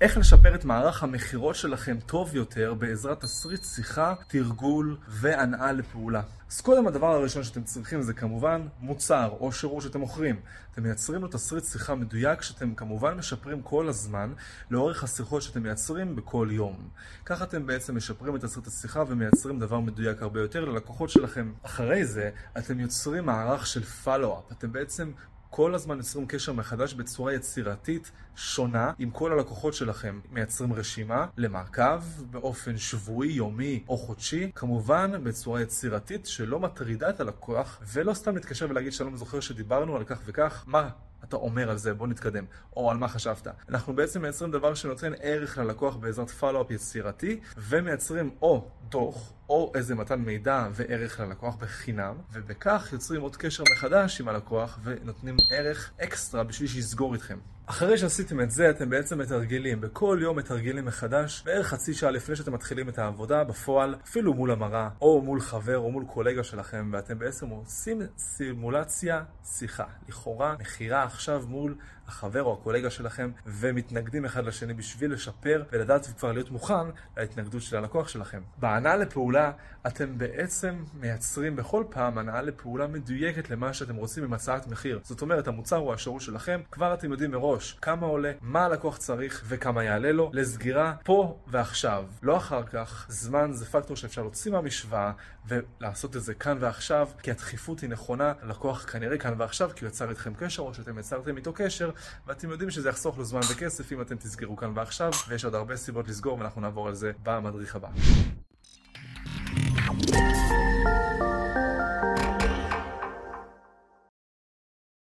איך לשפר את מערך המכירות שלכם טוב יותר בעזרת תסריט שיחה, תרגול והנעה לפעולה. אז קודם הדבר הראשון שאתם צריכים זה כמובן מוצר או שירות שאתם מוכרים. אתם מייצרים לו תסריט שיחה מדויק שאתם כמובן משפרים כל הזמן לאורך השיחות שאתם מייצרים בכל יום. ככה אתם בעצם משפרים את תסריט השיחה ומייצרים דבר מדויק הרבה יותר ללקוחות שלכם. אחרי זה אתם יוצרים מערך של פלו-אפ. אתם בעצם כל הזמן יוצרים קשר מחדש בצורה יצירתית שונה עם כל הלקוחות שלכם. מייצרים רשימה למעקב באופן שבועי, יומי או חודשי, כמובן בצורה יצירתית שלא מטרידה את הלקוח, ולא סתם להתקשר ולהגיד שלום זוכר שדיברנו על כך וכך, מה אתה אומר על זה, בוא נתקדם, או על מה חשבת. אנחנו בעצם מייצרים דבר שנותן ערך ללקוח בעזרת פולו-אפ יצירתי, ומייצרים או דוח, או איזה מתן מידע וערך ללקוח בחינם, ובכך יוצרים עוד קשר מחדש עם הלקוח ונותנים ערך אקסטרה בשביל שיסגור איתכם. אחרי שעשיתם את זה, אתם בעצם מתרגלים. בכל יום מתרגלים מחדש, בערך חצי שעה לפני שאתם מתחילים את העבודה, בפועל, אפילו מול המראה, או מול חבר, או מול קולגה שלכם, ואתם בעצם עושים סימולציה שיחה. לכאורה, מכירה עכשיו מול החבר או הקולגה שלכם, ומתנגדים אחד לשני בשביל לשפר ולדעת כבר להיות מוכן להתנגדות של הלקוח שלכם. בהנעה לפעולה, אתם בעצם מייצרים בכל פעם הנעה לפעולה מדויקת למה שאתם רוצים עם הצעת מחיר. זאת אומרת, המוצר או השירות שלכם, כבר אתם יודעים מראש כמה עולה, מה הלקוח צריך וכמה יעלה לו, לסגירה פה ועכשיו. לא אחר כך, זמן זה פקטור שאפשר להוציא מהמשוואה ולעשות את זה כאן ועכשיו, כי הדחיפות היא נכונה, הלקוח כנראה כאן ועכשיו, כי הוא יצר איתכם קשר או שאתם יצרתם איתו קשר, ואתם יודעים שזה יחסוך לו זמן וכסף אם אתם תסגרו כאן ועכשיו, ויש עוד הרבה סיבות לסגור ואנחנו נעבור על זה במדריך הבא.